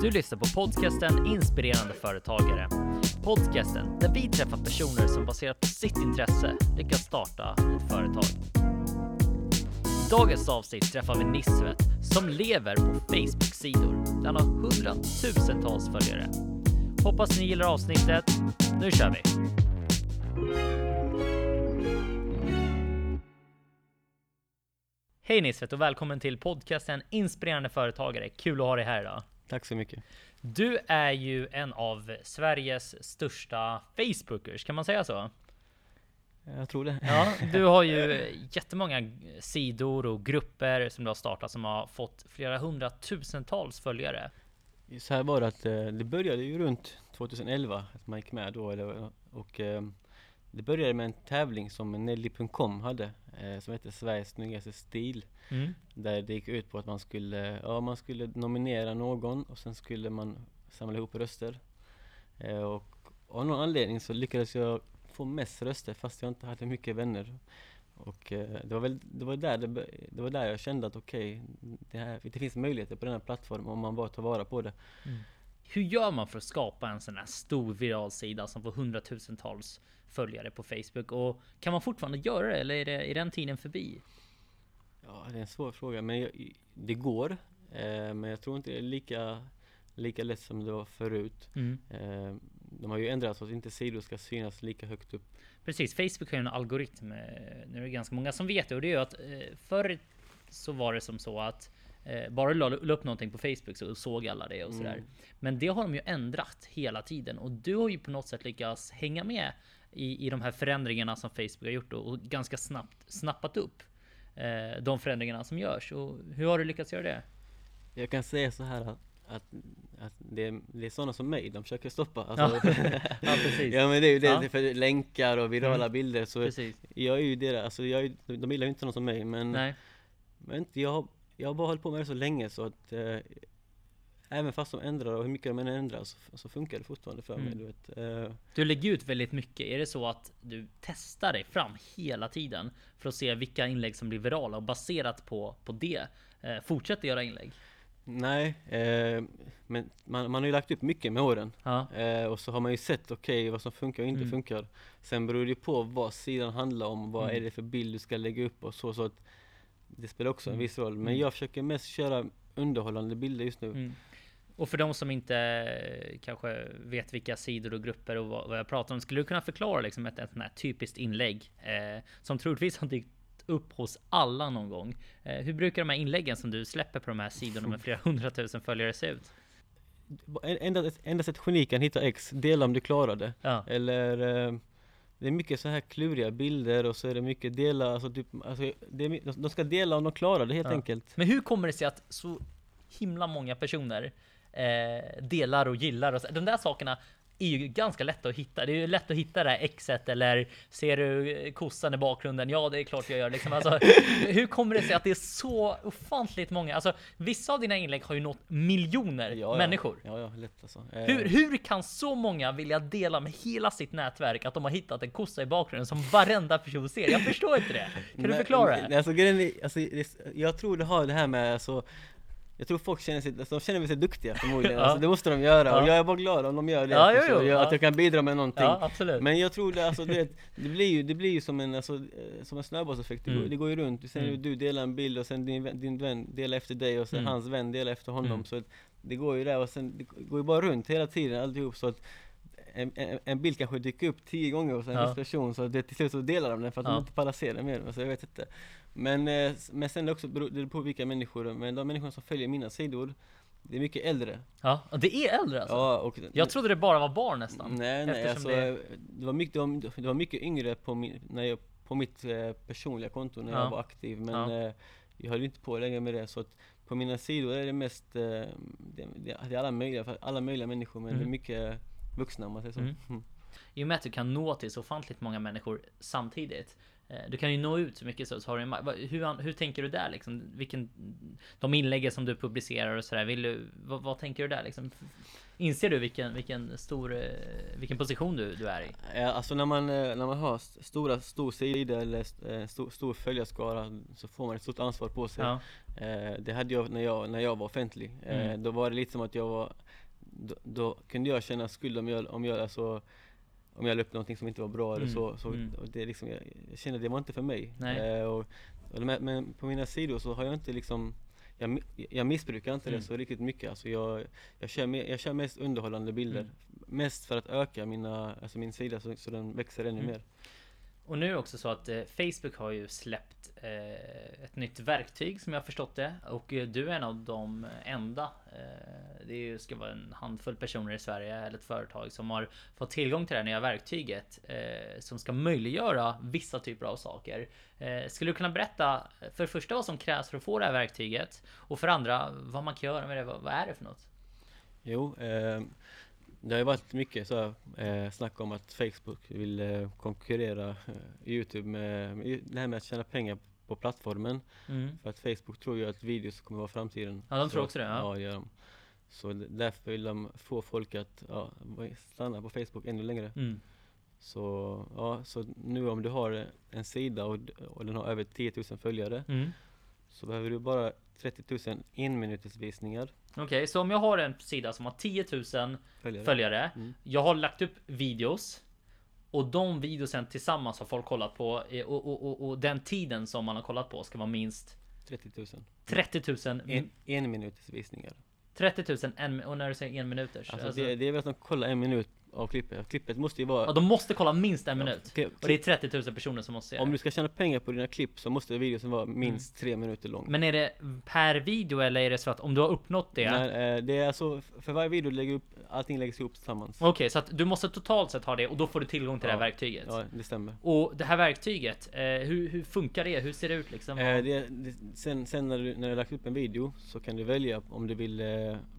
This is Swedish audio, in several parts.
Du lyssnar på podcasten Inspirerande företagare. Podcasten där vi träffar personer som baserat på sitt intresse lyckas starta ett företag. I dagens avsnitt träffar vi Nisvet som lever på Facebook-sidor. Han har hundratusentals följare. Hoppas ni gillar avsnittet. Nu kör vi! Hej Nisvet och välkommen till podcasten Inspirerande företagare. Kul att ha dig här idag. Tack så mycket. Du är ju en av Sveriges största Facebookers, kan man säga så? Jag tror det. Ja, du har ju jättemånga sidor och grupper som du har startat som har fått flera hundratusentals följare. Så här var det att eh, det började ju runt 2011, att man gick med då och eh, det började med en tävling som Nelly.com hade eh, som hette Sveriges snyggaste stil. Mm. Där det gick ut på att man skulle, ja, man skulle nominera någon och sen skulle man samla ihop röster. Eh, och av någon anledning så lyckades jag få mest röster fast jag inte hade mycket vänner. Och eh, det var väl det var där, det, det var där jag kände att okej, okay, det, det finns möjligheter på den här plattformen om man bara tar vara på det. Mm. Hur gör man för att skapa en sån här stor viral sida som får hundratusentals följare på Facebook? Och kan man fortfarande göra det eller är, det, är den tiden förbi? Ja, det är en svår fråga, men jag, det går. Eh, men jag tror inte det är lika, lika lätt som det var förut. Mm. Eh, de har ju ändrat så att inte sidor ska synas lika högt upp. Precis, Facebook har ju en algoritm. Eh, nu är det ganska många som vet det och det är ju att eh, förr så var det som så att eh, bara du la upp någonting på Facebook så såg alla det och sådär. Mm. Men det har de ju ändrat hela tiden och du har ju på något sätt lyckats hänga med i, i de här förändringarna som Facebook har gjort och, och ganska snabbt snappat upp eh, de förändringarna som görs. Och hur har du lyckats göra det? Jag kan säga så här att, att, att det, är, det är sådana som mig de försöker stoppa. Alltså, ja. ja, precis. ja, men det är ju det, ja. för länkar och virala mm. bilder. Så precis. jag är ju deras, alltså jag är, de gillar ju inte någon som mig, men, Nej. men jag, jag har bara hållit på med det så länge så att eh, Även fast de ändrar och hur mycket de än ändrar så, så funkar det fortfarande för mig. Mm. Du, vet. Uh, du lägger ut väldigt mycket. Är det så att du testar dig fram hela tiden för att se vilka inlägg som blir virala och baserat på, på det uh, fortsätter göra inlägg? Nej, eh, men man, man har ju lagt upp mycket med åren. Ja. Eh, och så har man ju sett okej okay, vad som funkar och inte mm. funkar. Sen beror det ju på vad sidan handlar om, vad mm. är det för bild du ska lägga upp och så. så att det spelar också en mm. viss roll. Men mm. jag försöker mest köra underhållande bilder just nu. Och för de som inte eh, kanske vet vilka sidor och grupper och vad, jag pratar om, skulle du kunna förklara liksom ett, ett, ett typiskt inlägg eh, som troligtvis har dykt upp hos alla någon gång? Eh, hur brukar de här inläggen som du släpper på de här sidorna med flera hundratusen följare se ut? Endast, endast ett geni kan hitta X, dela om du klarar det. Ja. Eller eh, det är mycket så här kluriga bilder och så är det mycket dela, alltså, typ, alltså det de ska dela om de klarar det helt ja. enkelt. Men hur kommer det sig att så himla många personer eh, delar och gillar och så. De där sakerna är ju ganska lätta att hitta. Det är ju lätt att hitta det här exet eller ser du kossan i bakgrunden? Ja, det är klart jag gör liksom. Alltså, hur kommer det sig att det är så ofantligt många? Alltså, vissa av dina inlägg har ju nått miljoner ja, människor. Ja, ja, lätt alltså. Eh. Hur, hur kan så många vilja dela med hela sitt nätverk att de har hittat en kossa i bakgrunden som varenda person ser? Jag förstår inte det. Kan du förklara? Alltså, grejen, alltså, jag tror det har det här med alltså jag tror folk känner sig, de känner sig duktiga förmodligen, ja. alltså, det måste de göra. Ja. och jag är bara glad om de gör det, ja, jo, jo, jag, att jag kan bidra med någonting. Men jag tror det, alltså, det, det, blir ju, det blir ju som en, alltså, eh, som en snöbollseffekt, det, mm. går, det går ju runt, sen mm. du delar en bild och sen din, din vän delar efter dig och sen mm. hans vän delar efter honom, mm. så det går ju där och sen, det går ju bara runt hela tiden alltihop. Så att en, en, en, bild kanske dyker upp tio gånger hos en viss person så det, till slut så delar de den för att de inte pallar se den mer, alltså jag vet inte Men, eh, men sen det också beror det på vilka människor, men de människor som följer mina sidor Det är mycket äldre Ja, det är äldre alltså? Ja, och, jag trodde det bara var barn nästan Nej nej alltså, det... det... var mycket, det var mycket yngre på, min, när jag, på mitt eh, personliga konto när ja. jag var aktiv men ja. eh, jag höll inte på längre med det så att på mina sidor är det mest, det, det, är alla möjliga, alla möjliga människor men mm. det är mm. mycket vuxna om man säger så. Mm. I och med att du kan nå till så ofantligt många människor samtidigt. Eh, du kan ju nå ut så mycket så, så har du en, hur, hur tänker du där liksom? Vilken, de inläggen som du publicerar och sådär, vill du, vad, vad tänker du där liksom? Inser du vilken, vilken stor, eh, vilken position du, du är i? Alltså när man, eh, när man har st- stora, stor sida eller stor, stor följarskara så får man ett stort ansvar på sig. Ja, det hade jag när jag, när jag var offentlig. Mm. Då var det lite som att jag var, då, då kunde jag känna skuld om jag, om jag alltså om jag la upp någonting som inte var bra eller Mm, så, så mm. det liksom, jag, jag kände det var inte för mig. Eh, och, och, men, på mina sidor så har jag inte liksom jag, jag missbrukar inte Mm. det så riktigt mycket. Alltså jag, jag, kör me, jag kör mest underhållande bilder. Mm. Mest för att öka mina, alltså min sida så, så den växer ännu Mm. mer. Och nu är det också så att eh, Facebook har ju släppt eh, ett nytt verktyg som jag har förstått det. Och eh, du är en av de enda. Eh, det ju, ska vara en handfull personer i Sverige eller ett företag som har fått tillgång till det här nya verktyget. Eh, som ska möjliggöra vissa typer av saker. Eh, skulle du kunna berätta för det första vad som krävs för att få det här verktyget? Och för det andra vad man kan göra med det? Vad, vad är det för något? Jo, eh, det har ju varit mycket så här, eh, snack om att Facebook vill eh, konkurrera eh, Youtube med, med det här med att tjäna pengar på plattformen. Mm. För att Facebook tror ju att videos kommer vara framtiden. Ja, de Så tror att- också det, ja. Ja, gör de. Så därför vill de få folk att ja, stanna på Facebook ännu längre. Mm. Så, ja, så nu om du har en sida och, och den har över 10 000 följare Mm. Så behöver du bara 30 000 enminutesvisningar. Okej, så om jag har en sida som har 10 000 Följare. följare. Mm. Jag har lagt upp videos. Och de videosen tillsammans har folk kollat på. eh, Och, och, och, och den tiden som man har kollat på ska vara minst 30 000. 30 000. En, enminutesvisningar. 30 000 en, och när du säger en minuters. Alltså, Alltså, det, det är väl att de kollar en minut av klippet. Klippet måste ju vara... ja, de måste kolla minst en minut. okej, Och det är 30 000 personer som måste se Om det. du ska tjäna pengar på dina klipp så måste videon vara minst tre minuter lång. Mm. Men är det per video eller är det så att om du har uppnått det? Nej, eh, det är alltså, för varje video lägger upp, allting läggs ihop tillsammans. Okej, så att du måste totalt sett ha det och då får du tillgång till det här Ja. verktyget. Ja, det stämmer. Och det här verktyget, eh, hur, hur funkar det? Hur ser det ut liksom? Eh, det, det, sen sen när, du, när du lagt upp en video så kan du välja om du vill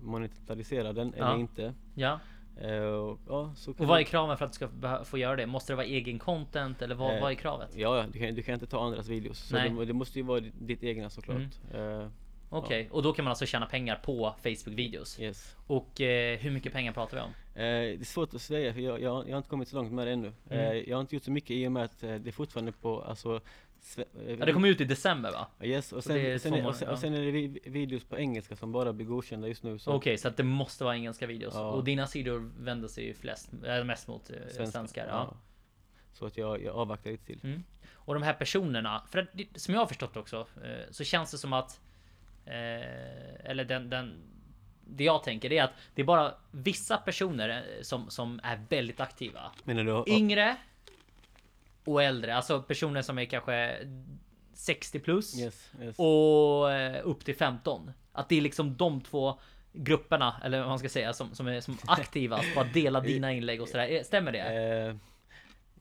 monetarisera den Ja. eller inte. Ja. Och, ja, Och vad är kraven för att du ska få göra det? Måste det vara egen content eller vad, Eh, vad är kravet? Ja, ja, du kan, du kan inte ta andras videos. Så. Mm. det, det måste ju vara ditt, egna såklart. Eh, Okej, och då kan man alltså tjäna pengar på Facebook videos. yes. Och hur mycket pengar pratar vi om? Det är svårt att säga för jag, jag, jag har inte kommit så långt med det ännu. Mm. Jag har inte gjort så mycket i och med att det är fortfarande på alltså Ja, det kommer ut i december va? Yes, och det är sen, sen, är, och, sen, ja. och sen är det vi, videos på engelska som bara blir godkända just nu. Så Okej, så att det måste vara engelska videos. Ja. Och dina sidor vänder sig ju flest, äh, mest mot eh, svenskar. Ja. Så att jag, jag avvaktar lite till. Mm. Och de här personerna, för att, som jag har förstått också, eh, så känns det som att eh, eller den, den det jag tänker är att det är bara vissa personer eh, som, som är väldigt aktiva. Menar du? Yngre och äldre, alltså personer som är kanske 60 plus Yes, yes. och eh, upp till 15. Att det är liksom de två grupperna, eller vad man ska säga, som, som är som aktivast på att dela dina inlägg och sådär. Eh, Stämmer det? Eh,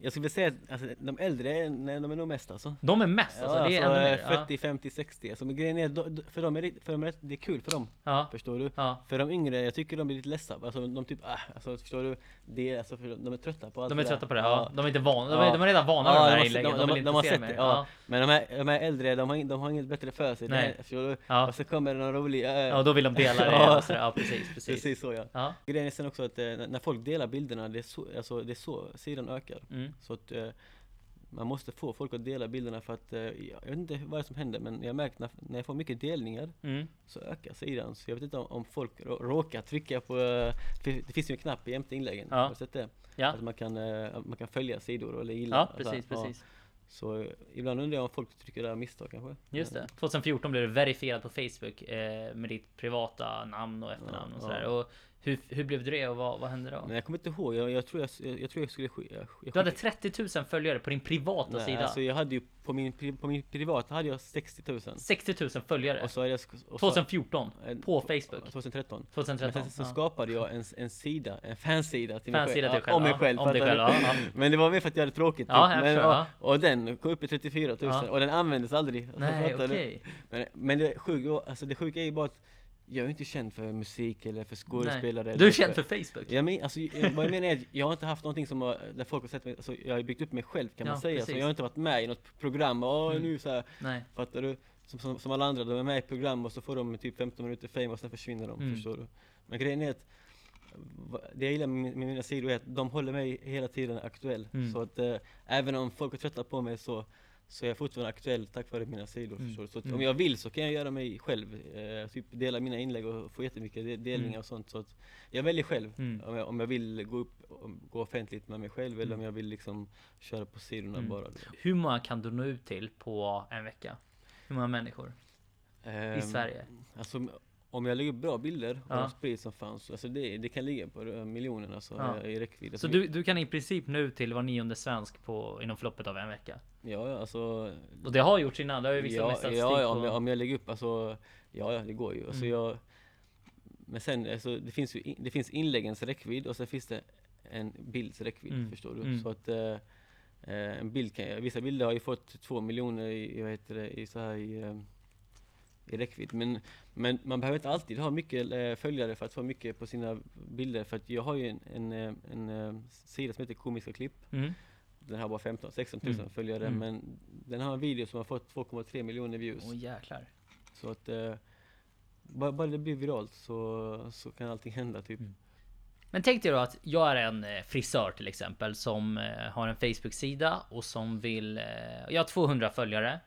jag skulle säga att alltså, de äldre, nej, de är nog mest alltså. De är mest, alltså. ja, det är alltså, ännu eh, mer. Ja. 40, 50, 60. Alltså, men grejen är, då- för dem är det, för dem är det, det är kul för dem. Ja. Förstår du? Ja. För de yngre, jag tycker de blir lite ledsna. Alltså de typ, ah, alltså förstår du? Det är, alltså, för de är trötta på allt De är trötta på det, ja. De är inte vana, de är, de är redan vana med de här de inläggen. de- De, de- vill de inte har se sett det, Ja. Men de här, de här äldre, de har, de har inget bättre för sig. Nej. Nej. Förstår du? Ja. Och så kommer det någon rolig... eh, ja, då vill de dela det. Ja. sådär. Ja, precis, precis. Precis så ja. Ja. Grejen är sen också att eh, när folk delar bilderna, det är så, alltså, det är så sidan ökar. Mm. Så att eh, man måste få folk att dela bilderna för att, eh, jag vet inte vad som händer men jag märkt när, när jag får mycket delningar Mm. så ökar sidan. Så jag vet inte om, om folk rå, råkar trycka på, eh, det finns ju en knapp jämte inläggen. Ja. Har du sett det? Ja. Att man kan, eh, man kan följa sidor eller gilla. ja, alltså, precis, ja. precis. Så eh, ibland undrar jag om folk trycker där misstag kanske. Just det. 2014 blev du verifierad på Facebook eh, med ditt privata namn och efternamn Ja, och sådär. ja. Och hur, hur blev det och vad, vad hände då? Men jag kommer inte ihåg, jag, jag, tror, jag, jag, jag tror jag skulle sk- jag, jag Du hade skickade- 30 000 följare på din privata Nej, sida. alltså jag hade ju på min, på min privata hade jag 60 000. 60 000 följare. Och så hade jag och så, 2014 eh, på Facebook. 2013. 2013. Men sen så ja. skapade jag en, en sida, en fansida till Fansida mig till själv. dig själv, om mig ja. själv. Om dig själv, ja, ja. Men det var mer för att jag hade tråkigt. Ja, typ. men, förstår, och, ja. och den kom upp i 34 000 Ja. och den användes aldrig. Nej, okej. Men, men det sjuka, alltså det sjuka är ju bara att jag är inte känd för musik eller för skådespelare Nej. Du är känd för Facebook? jag men, alltså, vad jag menar är att jag har inte haft någonting som har, där folk har sett mig, alltså, jag har byggt upp mig själv kan Ja, man säga, så jag har inte varit med i något program, åh Mm. nu så här, Nej. fattar du? Som, som, som alla andra, de är med i program och så får de typ 15 minuter fame och sen försvinner de, Mm. förstår du? Men grejen är att, det jag gillar med, med mina sidor är att de håller mig hela tiden aktuell, Mm. så att eh, även om folk är trötta på mig så så är jag fortfarande aktuell tack vare mina sidor, Mm. förstår du? Så Mm. om jag vill så kan jag göra mig själv, eh, typ dela mina inlägg och få jättemycket de- delningar Mm. och sånt så jag väljer själv Mm. om, jag, om jag vill gå upp, gå offentligt med mig själv eller Mm. om jag vill liksom köra på sidorna Mm. bara. Hur många kan du nå ut till på en vecka? Hur många människor? I Ehm, Sverige? Alltså om jag lägger upp bra bilder och Ja. sprids som fan så alltså det, det kan ligga på eh, miljoner alltså, Ja. i räckvidd. Så du, du kan i princip nå ut till var nionde svensk på, inom förloppet av en vecka? Ja, alltså Och det har gjorts innan, det har ju visat med ja, statistik ja, ja, om, jag, om jag lägger upp alltså, ja, ja det går ju. Alltså, Mm. jag, men sen, alltså, det finns ju in, det finns inläggens räckvidd och sen finns det en bilds räckvidd, Mm. förstår du? Mm. Så att eh, eh, en bild kan, vissa bilder har ju fått två miljoner i, vad heter det, i så här i, eh, i räckvidd. Men, men man behöver inte alltid ha mycket eh, följare för att få mycket på sina bilder. För att jag har ju en, en, eh, en, eh, sida som heter Komiska klipp. Mm. Den har bara 15 16 000 Mm. följare. Mm. Men den har en video som har fått 2,3 miljoner views. Åh jäklar. Så att eh, bara, bara det blir viralt så, så kan allting hända typ. Mm. Men tänk dig då att jag är en frisör till exempel som har en Facebook-sida och som vill... Jag har 200 följare.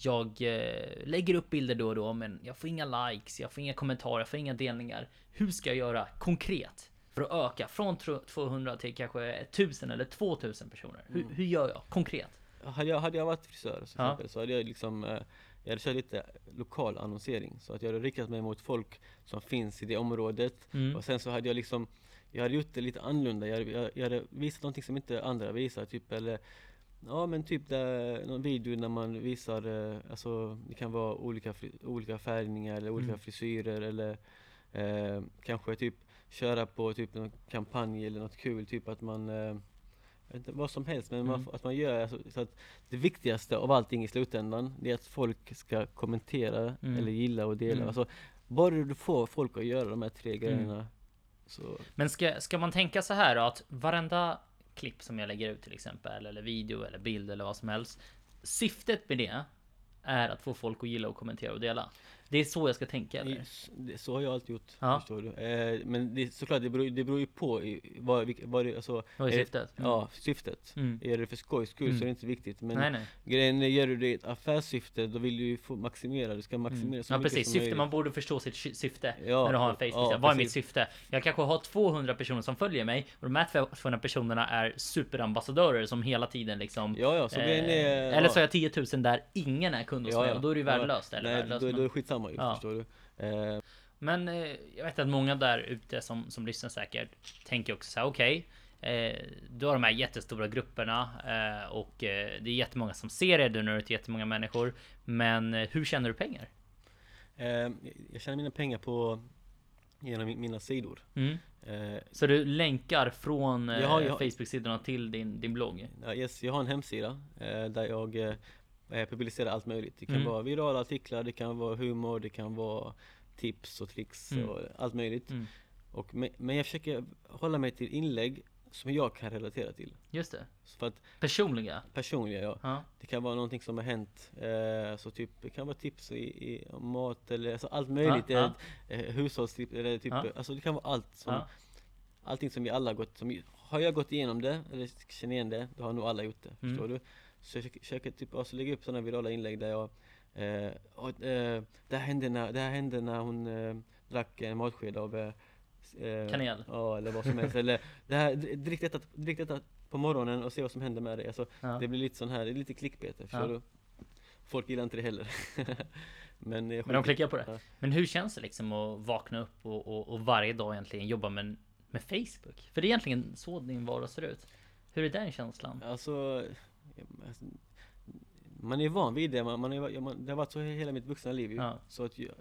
Jag eh, lägger upp bilder då och då men jag får inga likes, jag får inga kommentarer, jag får inga delningar. Hur ska jag göra konkret för att öka från tro- 200 till kanske 1000 eller 2000 personer? Hur, Mm. hur gör jag konkret? Hade jag, hade jag varit frisör så, Ja. så hade jag liksom eh, jag hade kört lite lokal annonsering så att jag hade riktat mig mot folk som finns i det området Mm. och sen så hade jag liksom jag hade gjort det lite annorlunda, jag hade, jag, jag hade visat någonting som inte andra visar typ eller Ja men typ där, någon video när man visar, eh, alltså det kan vara olika, olika färgningar eller olika Mm. frisyrer eller eh, kanske typ köra på typ någon kampanj eller något kul, typ att man eh, inte, vad som helst, men man, Mm. får- att man gör alltså, så att det viktigaste av allting i slutändan, det är att folk ska kommentera Mm. eller gilla och dela. Mm. Alltså, bara du får folk att göra de här tre grejerna så Men ska, ska man tänka så här då, att varenda klipp som jag lägger ut till exempel eller video eller bild eller vad som helst. Syftet med det är att få folk att gilla och kommentera och dela. Det är så jag ska tänka eller? Det, så har jag alltid gjort, Ja. förstår du. Eh, men det, såklart, det beror, det beror ju på i, vad, vad det, alltså, Vad är är- syftet? Mm. ja, syftet. Mm. Är det för skojs skull Mm. så är det inte viktigt. Men nej, nej. grejen är, gör du det i ett affärssyfte, då vill du ju få maximera, du ska maximera Mm. så Ja mycket precis, som syfte, man borde förstå sitt sy- syfte Ja, när du har en ja, Facebook. Vad är mitt precis. syfte? Jag kanske har 200 personer som följer mig och de här 200 personerna är superambassadörer som hela tiden liksom Ja, ja, så grejen är... eh, Eller så har ja. jag 10 000 där ingen är kund hos mig och då är det ju värdelöst. Eller Nej, värdelöst då, men- då är det skitsamma ju, Ja. förstår du. Eh, Men eh, jag vet att många där ute som, som lyssnar säkert tänker också så här, okej. eh, du har de här jättestora grupperna eh, och eh, det är jättemånga som ser det, du når ut till jättemånga människor. Men hur tjänar du pengar? jag tjänar mina pengar på genom mi- mina sidor. Mm. Så du länkar från Jag har- jag har- Facebook-sidorna till din, din blogg? ja, yes, jag har en hemsida där jag eh, publicerar allt möjligt. Det kan Mm. vara virala artiklar, det kan vara humor, det kan vara tips och tricks Mm. och allt möjligt. Mm. Och, men, jag försöker hålla mig till inlägg som jag kan relatera till. Just det. Så för att Personliga? personliga, ja. Ja. Det kan vara någonting som har hänt, eh, så typ, det kan vara tips i, i om mat eller alltså allt möjligt. Ja, eh, eh, hushållstips eller typ, Ja. alltså det kan vara allt som, Ja. allting som vi alla gått, som, har jag gått igenom det, eller känner igen det, då har nog alla gjort det, Mm. förstår du? Så jag försöker- försöker typ också lägga upp sådana virala inlägg där jag, eh, och, eh, det, här hände när, det här hände när hon eh, drack en matsked av eh, eh, Kanel. Ja, eller vad som helst. eller det här, drick detta, drick detta på morgonen och se vad som händer med dig. Alltså, Ja. det blir lite sån här, det är lite klickbete, förstår Ja. du? Folk gillar inte det heller. Men, jag Men de klickar på det. Ja. Men hur känns det liksom att vakna upp och, och, och varje dag egentligen jobba med, med Facebook? För det är egentligen så din vardag ser ut. Hur är den känslan? Alltså, man är van vid det, man, man är, man, det har varit så hela mitt vuxna liv ju. Ja. Så att jag,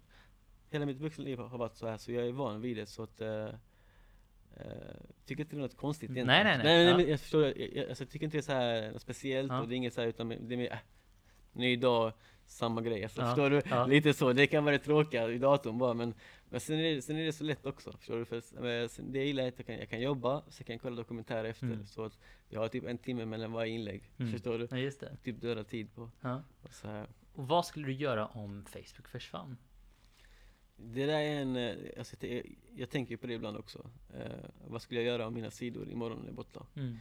hela mitt vuxna liv har varit så här, så jag är van vid det så att eh, tycker inte det är något konstigt Nej, egentligen. nej, nej. nej, Ja. jag förstår, jag, jag, alltså, jag tycker inte det är så här något speciellt Ja. och det är inget så här utan det är mer, ny dag, samma grej. Alltså, Ja, Förstår du? ja. Lite så, det kan vara det tråkiga i datorn bara men, men sen, är det, sen är det så lätt också. Förstår du? För, sen, det jag gillar är att jag kan, jag kan jobba, så kan jag kolla dokumentärer efter. Mm. Så att jag har typ en timme mellan varje inlägg. Mm. Förstår du? Ja, just det. Typ döda tid på. Ja. Och så här. Och vad skulle du göra om Facebook försvann? Det där är en, eh, alltså, jag, jag tänker på det ibland också. Eh, vad skulle jag göra om mina sidor imorgon är borta? Mm.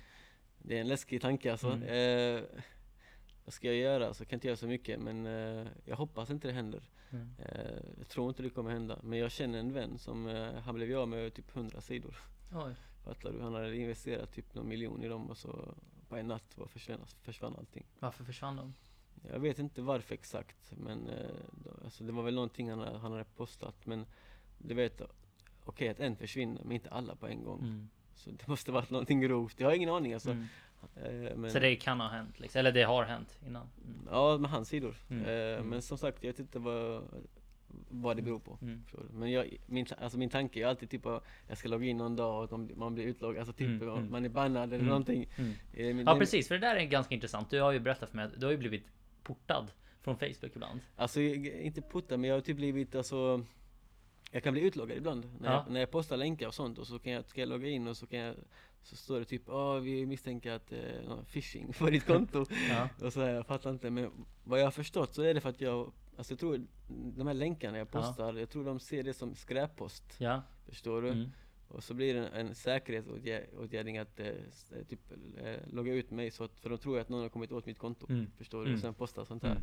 Det är en läskig tanke alltså. Mm. Eh, vad ska jag göra? Så jag kan inte göra så mycket men eh, jag hoppas inte det händer. Mm. Eh, jag tror inte det kommer hända. Men jag känner en vän som, eh, han blev av med typ 100 sidor. Oj. Fattar du? Han hade investerat typ någon miljon i dem och så på en natt bara försvann, försvann allting. Varför försvann de? Jag vet inte varför exakt men eh, alltså det var väl någonting han, han hade postat men du vet okej att en försvinner men inte alla på en gång. Mm. Så det måste varit någonting grovt. Jag har ingen aning alltså. Mm. Eh, men, Så det kan ha hänt liksom. Eller det har hänt innan. Mm. Ja, med hans sidor. Mm, Eh, mm. Men som sagt, jag vet inte vad, vad det beror på. Mm. Du? Men jag, min, alltså min tanke är alltid typ att jag ska logga in någon dag och man, blir utloggad, alltså typ Mm, man- mm. är bannad eller Mm, någonting. Mm. Eh, men Ja precis, för det där är ganska intressant. Du har ju berättat för mig att du har ju blivit portad från Facebook ibland. Alltså inte putta, men jag har typ blivit alltså jag kan bli utloggad ibland när, Ja. jag, när jag postar länkar och sånt och så kan jag, ska jag logga in och så kan jag Så står det typ ja vi misstänker att eh, phishing på ditt konto Ja. och så här, jag fattar inte men vad jag har förstått så är det för att jag Alltså jag tror de här länkarna jag Ja. postar, jag tror de ser det som skräppost Ja. Förstår du? Mm. Och så blir det en, en säkerhetsåtgärd att eh, eh, typ eh, logga ut mig så att, för de tror att någon har kommit åt mitt konto Mm. Förstår du? Mm. Och sen postar sånt här Mm.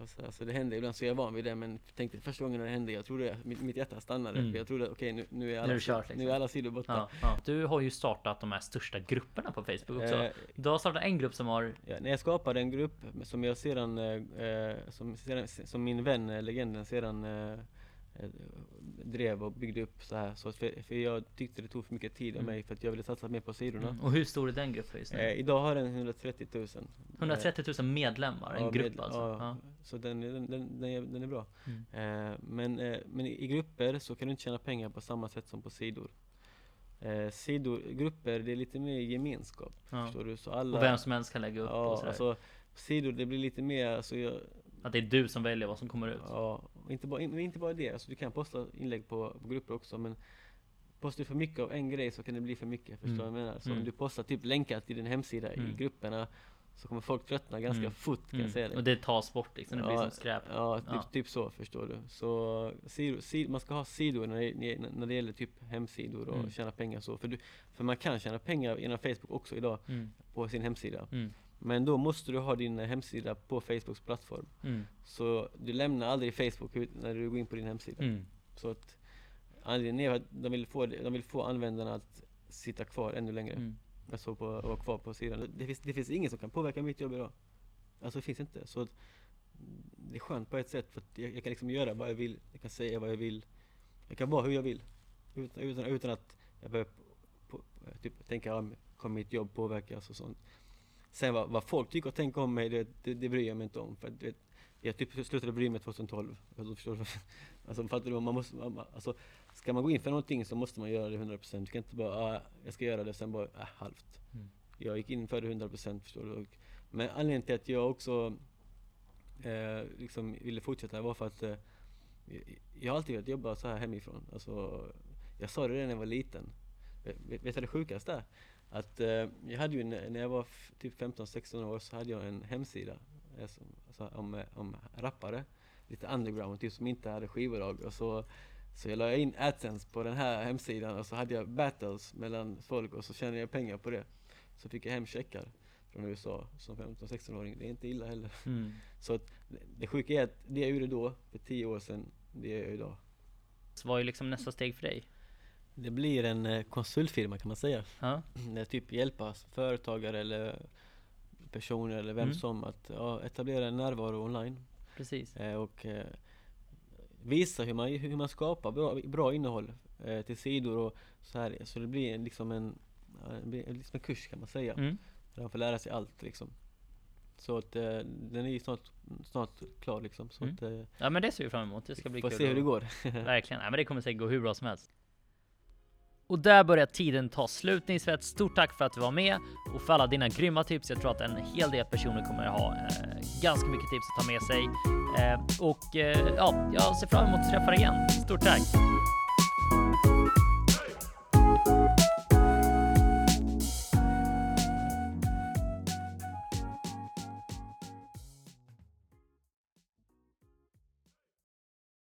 Och så, alltså det händer ibland så jag är van vid det men tänkte första gången när det hände, jag trodde, mitt, mitt hjärta stannade Mm. för jag trodde okej nu, nu är Nu är alla, det kört, liksom. nu är alla sidor borta Ja, ja. Du har ju startat de här största grupperna på Facebook också. Eh, Du har startat en grupp som har ja, när jag skapade en grupp som jag sedan, eh, eh, som, sedan som min vän, eh, legenden, sedan eh, drev och byggde upp så här. Så för, för jag tyckte det tog för mycket tid av Mm. mig för att jag ville satsa mer på sidorna. Mm. Och hur stor är den gruppen just nu? Eh, idag har den 130 000. 130 000 medlemmar, en Ja, grupp med- alltså? Ja, Ja. så den, den, den, den, är, den är bra. Mm. Eh, men, eh, men i grupper så kan du inte tjäna pengar på samma sätt som på sidor. Eh, sidor, grupper, det är lite mer gemenskap. Ja. Förstår du? Så alla, Och vem som helst kan lägga upp och ja, sådär. alltså, sidor, det blir lite mer, alltså, jag, Att det är du som väljer vad som kommer ut. ja, och inte, bara, in, inte bara det, alltså, du kan posta inlägg på, på grupper också men Postar du för mycket av en grej så kan det bli för mycket, förstår du Mm. vad jag menar? Så Mm. om du postar typ länkar till din hemsida Mm. i grupperna Så kommer folk tröttna ganska Mm. fort kan Mm. jag säga det Och det tas bort liksom, det blir Ja, som skräp. Ja, typ, Ja. typ så förstår du. Så sidor, sid, man ska ha sidor när det, när det gäller typ hemsidor och Mm. tjäna pengar så. För, du, för man kan tjäna pengar genom Facebook också idag Mm. på sin hemsida. Men då måste du ha din hemsida på Facebooks plattform. Mm. Så du lämnar aldrig Facebook när du går in på din hemsida. Mm. Så att anledningen är att de vill, få, de vill få användarna att sitta kvar ännu längre. Mm. Alltså på, vara kvar på sidan. Det finns, det finns ingen som kan påverka mitt jobb idag. Alltså det finns inte. Så det är skönt på ett sätt för att jag, jag kan liksom göra vad jag vill. Jag kan säga vad jag vill. Jag kan vara hur jag vill. Utan, utan, utan att jag behöver på, typ, tänka, ja, kommer mitt jobb påverkas och sånt. Sen vad, vad folk tycker och tänker om mig, det, det, det bryr jag mig inte om. För vet, jag typ slutade bry mig 2012. Alltså, förstår du? Alltså fattar du? Man måste, man, alltså, ska man gå in för någonting så måste man göra det 100%. Du kan inte bara, ah, jag ska göra det, sen bara, ah, halvt. Mm. Jag gick in för det 100% förstår du. Men anledningen till att jag också eh, liksom ville fortsätta var för att eh, jag- har alltid velat jobba så här hemifrån. Alltså, jag sa det redan när jag var liten. Vet du det sjukaste? Att eh, jag hade ju, när jag var typ 15-16 år så hade jag en hemsida eh, som, alltså, om, eh, om rappare. Lite underground, typ som inte hade skivbolag. Och så, så jag la in AdSense på den här hemsidan och så hade jag battles mellan folk och så tjänade jag pengar på det. Så fick jag hem checkar från USA som 15-16-åring. Det är inte illa heller. Mm. Så att det sjuka är att det jag gjorde då, för 10 år sedan, det gör jag idag. Så vad är liksom nästa steg för dig? Det blir en eh, konsultfirma kan man säga. Ja. Där typ hjälpa företagare eller personer eller vem Mm. som att ja, etablera en närvaro online. Precis. Eh, och eh, visa hur man, hur man skapar bra, bra innehåll eh, till sidor och så här. Så det blir liksom en, liksom en kurs kan man säga. Mm. Där man får lära sig allt liksom. Så att den är ju snart, snart klar liksom. Så Mm. att, Ja men det ser vi fram emot. Det ska bli får kul. se hur det går. Verkligen. Ja, men det kommer säkert gå hur bra som helst. Och där börjar tiden ta slut Nisvet. Stort tack för att du var med och för alla dina grymma tips. Jag tror att en hel del personer kommer att ha eh, ganska mycket tips att ta med sig. Eh, och eh, ja, jag ser fram emot att träffa dig igen. Stort tack!